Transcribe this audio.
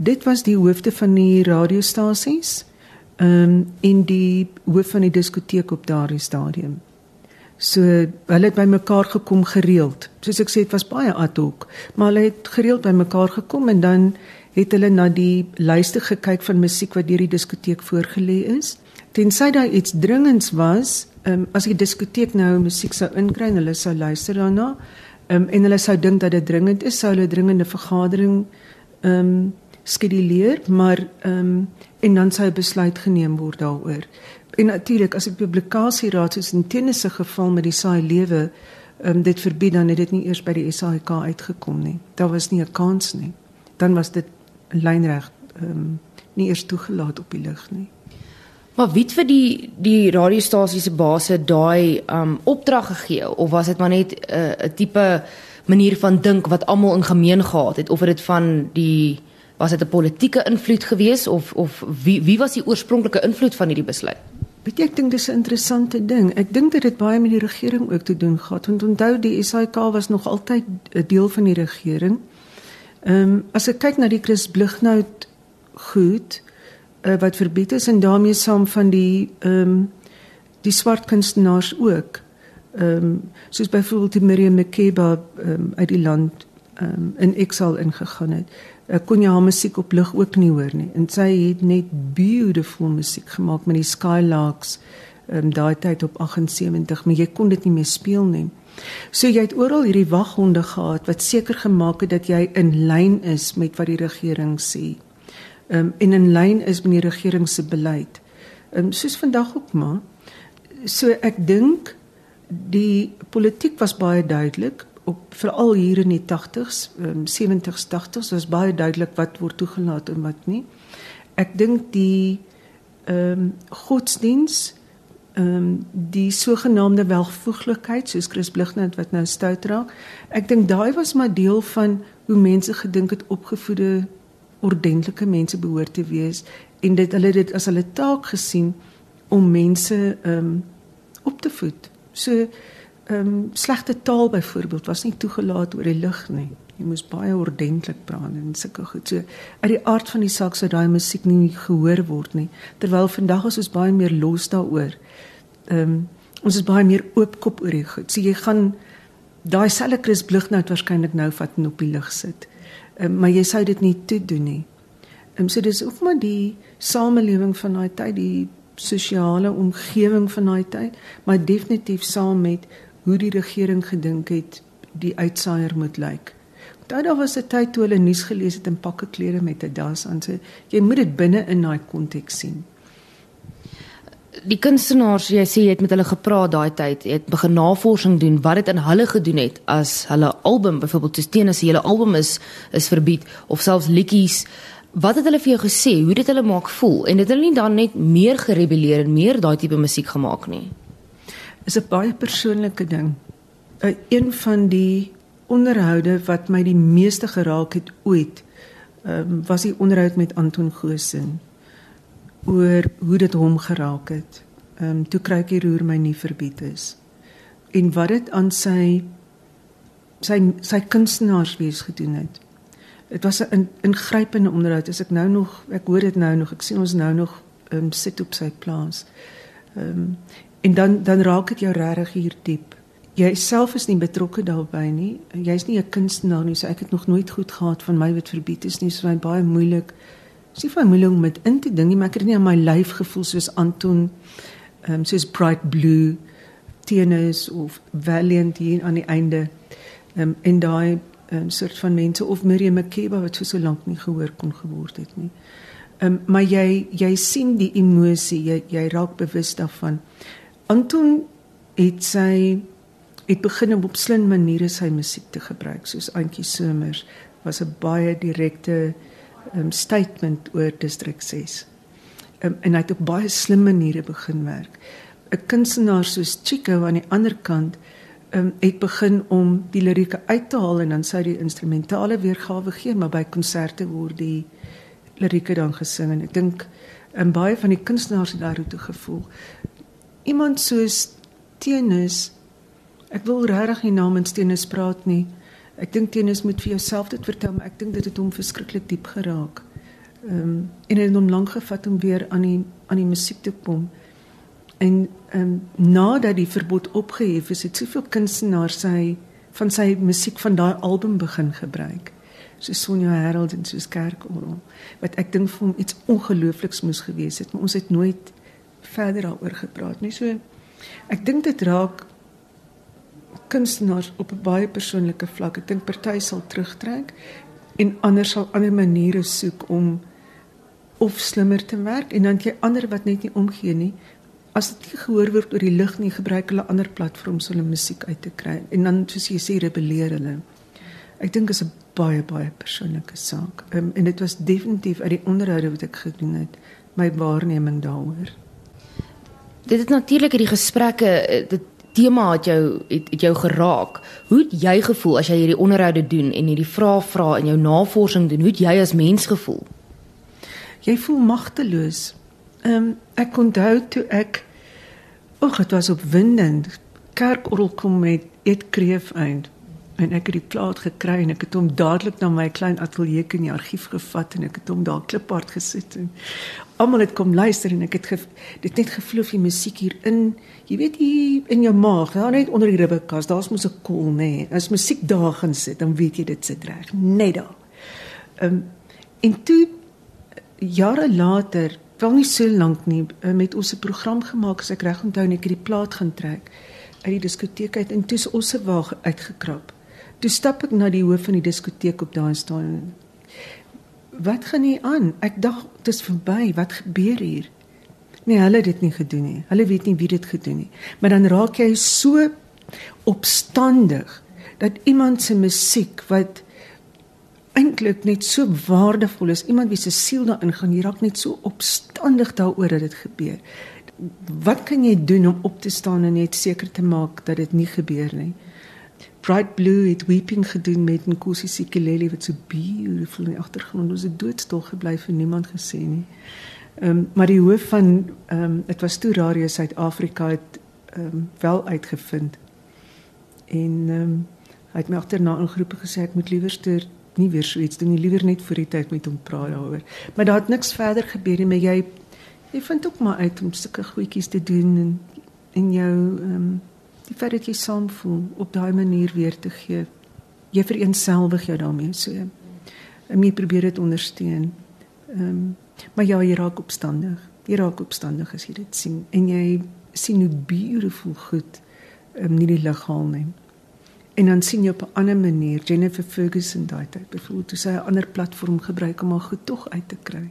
Dit was die hoofde van die radiostasies. Ehm um, in die hoof van die diskoteek op daardie stadium. So hulle het bymekaar gekom gereeld. Soos ek sê dit was baie ad hoc, maar hulle het gereeld bymekaar gekom en dan het hulle na die lyste gekyk van musiek wat deur die diskoteek voorgelê is. Tensy daar iets dringends was, ehm um, as die diskoteek nou musiek sou inkry en hulle sou luister daarna, ehm um, en hulle sou dink dat dit dringend is, sou hulle dringende vergadering ehm um, skeduleer, maar ehm um, en dan sou 'n besluit geneem word daaroor. En natuurlik as die publikasieraad soos in tennis se geval met die saai lewe ehm um, dit verbied dan het dit nie eers by die SAIK uitgekom nie. Daar was nie 'n kans nie. Dan was dit lynreg ehm um, nie eers toegelaat op die lug nie. Maar wie het vir die die radiostasie se base daai um opdrag gegee of was dit maar net 'n uh, tipe manier van dink wat almal in gemeen gehad het of het dit van die was dit 'n politieke invloed gewees of of wie wie was die oorspronklike invloed van hierdie besluit? Weet jy ek dink dis 'n interessante ding. Ek dink dit het baie met die regering ook te doen gehad. Want onthou die SAK was nog altyd 'n deel van die regering. Ehm um, as ek kyk na die Chris Blighnout goed uh, wat verbied is en daarmee saam van die ehm um, die swart kunstenaars ook. Ehm um, soos byvoorbeeld die Miriam Makeba um, uit die land ehm um, in exile ingegaan het. Kon jy haar musiek op lig ook nie hoor nie. En sy het net beautiful musiek gemaak met die Skylarks ehm um, daai tyd op 78, maar jy kon dit nie meer speel nie. So jy het oral hierdie waghonde gehad wat seker gemaak het dat jy in lyn is met wat die regering sê. Ehm um, en in lyn is met die regering se beleid. Ehm um, soos vandag ook maar. So ek dink die politiek was baie duidelik op veral hier in die 80s, um, 70s, 80s was baie duidelik wat word toegelaat en wat nie. Ek dink die ehm um, godsdiens ehm um, die sogenaamde welvoeglikheid soos Chris Blighnout wat nou stout raak. Ek dink daai was maar deel van hoe mense gedink het opgevoede ordentlike mense behoort te wees en dit hulle dit as hulle taak gesien om mense ehm um, op te voed. So ehm um, slegte taal byvoorbeeld was nie toegelaat oor die lug nie. Jy moes baie ordentlik praat en sulke goed. So uit die aard van die saak sou daai musiek nie gehoor word nie. Terwyl vandag is ons baie meer los daaroor. Ehm um, ons is baie meer oopkop oor die goed. So jy gaan daai selfe Chris Blighnout waarskynlik nou vat en op die lug sit. Ehm um, maar jy sou dit nie toe doen nie. Ehm um, so dis ook maar die samelewing van daai tyd, die sosiale omgewing van daai tyd, maar definitief saam met hoe die regering gedink het die uitsaaier moet lyk. Onthou daar was 'n tyd toe hulle nuus gelees het in pakke klere met 'n das aan. So jy moet dit binne in daai konteks sien. Die kunstenaars, jy sê jy het met hulle gepraat daai tyd, jy het begin navorsing doen wat dit in hulle gedoen het as hulle album byvoorbeeld soos teen as die hele album is is verbied of selfs liedjies Wat het hulle vir jou gesê? Hoe dit hulle maak voel? En het hulle nie dan net meer gerebelleer en meer daai tipe musiek gemaak nie? Is 'n baie persoonlike ding. 'n Een van die onderhoude wat my die meeste geraak het ooit, um, was die onderhoud met Anton Goosen oor hoe dit hom geraak het. Ehm um, toe kry ek die roer my nie verbied is. En wat dit aan sy sy sy kunstenaarswees gedoen het. Dit was 'n ingrypende onderhoud. As ek nou nog, ek hoor dit nou nog, ek sien ons nou nog ehm um, sit op sy plaas. Ehm um, En dan dan raak dit jou regtig hier diep. Jy self is nie betrokke daarbey nie. Jy's nie 'n kunstenaar nie, so ek het nog nooit goed gehad van my wat verbied is nie, so my baie moeilik. Dis nie vir my moeilik om met in te ding nie, maar ek het nie aan my lyf gevoel soos Anton ehm um, soos Bright Blue tennis of Valiant hier aan die einde. Ehm um, en daai um, soort van mense of Miriam Makeba wat so lank nie gehoor kon geword het nie. Ehm um, maar jy jy sien die emosie, jy jy raak bewus daarvan. Anton het sy het begin op slim maniere sy musiek te gebruik soos Antjie Somers was 'n baie direkte um, statement oor distrik 6. Um, en hy het op baie slim maniere begin werk. 'n Kunstenaar soos Chico aan die ander kant um, het begin om die lirieke uit te haal en dan sou die instrumentale weergawe gee, maar by konserte word die lirieke dan gesing en ek dink en baie van die kunstenaars het daartoe gevoel iemand soos Tenus ek wil regtig nie namens Tenus praat nie. Ek dink Tenus moet vir jouself dit vertel, maar ek dink dit het hom verskriklik diep geraak. Ehm um, en het hom lank gevat om weer aan die aan die musiek te kom. En ehm um, nadat die verbod opgehef is, het soveel kunstenaars sy van sy musiek van daai album begin gebruik. So Sonja Harold en soos Kerkorrel wat ek dink vir hom iets ongeloofliks moes gewees het, maar ons het nooit verder daaroor gepraat nie. So ek dink dit raak kunstenaars op 'n baie persoonlike vlak. Ek dink party sal terugtrek en ander sal ander maniere soek om of slimmer te werk en dan jy ander wat net nie omgee nie. As dit nie gehoor word oor die lig nie, gebruik hulle ander platforms om hulle musiek uit te kry en dan soos jy sê rebelleer hulle. Ek dink is 'n baie baie persoonlike saak. Um, en dit was definitief uit die onderhoude wat ek gedoen het, my waarneming daaroor. Dit het natuurlik hierdie gesprekke eh, dit tema het jou het, het jou geraak. Hoe het jy gevoel as jy hierdie onderhoude doen en hierdie vrae vra en jou navorsing doen? Hoe het jy as mens gevoel? Jy voel magteloos. Ehm um, ek onthou toe ek o, dit was opwindend. Kerkorrel kom met eetkreef eind en ek het die plaat gekry en ek het hom dadelik na my klein ateljee in die argief gevat en ek het hom daar kliphard gesit en almal het kom luister en ek het ge, dit net gevloei die musiek hier in jy weet hier in jou maag daar net onder die ribbekas daar's mos 'n cool, nê nee. as musiek daar gaan sit dan weet jy dit sit reg net daar um, en toe jare later wel nie so lank nie eh, met ons 'n program gemaak as ek reg onthou net ek het die plaat gaan trek uit die diskoteek uit en toe se ons se wa uitgekrap Toe stap ek na die hoof van die diskoteek op daai staan. Wat gaan hier aan? Ek dink dit is verby. Wat gebeur hier? Nee, hulle het dit nie gedoen nie. Hulle weet nie wie dit gedoen nie. Maar dan raak jy so opstandig dat iemand se musiek wat eintlik net so waardevol is, iemand wie se siel daarin gaan, jy raak net so opstandig daaroor dat dit gebeur. Wat kan jy doen om op te staan en net seker te maak dat dit nie gebeur nie? Bright Blue het Weeping gedoen met Nkosi Sikeleli wat so beautiful in die agtergrond was. Dit doodstil gebly vir niemand gesê nie. Ehm um, maar die hoof van ehm um, dit was toe Radio Suid-Afrika het ehm um, wel uitgevind. En ehm um, hy het my agterna ingeroep en gesê ek moet liewer stuur nie weer so iets doen nie, liewer net vir die tyd met hom praat daaroor. Maar daar het niks verder gebeur nie, maar jy jy vind ook maar uit om sulke goedjies te doen en in jou ehm um, die feit dat jy saam voel op daai manier weer te gee. Jy vereenselwig jou daarmee so. En jy probeer dit ondersteun. Ehm um, maar ja, jy raak opstandig. Jy raak opstandig as jy dit sien en jy sien hoe beautiful goed ehm um, nie die liggaam nie. En dan sien jy op 'n ander manier Jennifer Ferguson daai tyd byvoorbeeld hoe sy 'n ander platform gebruik om haar goed tog uit te kry.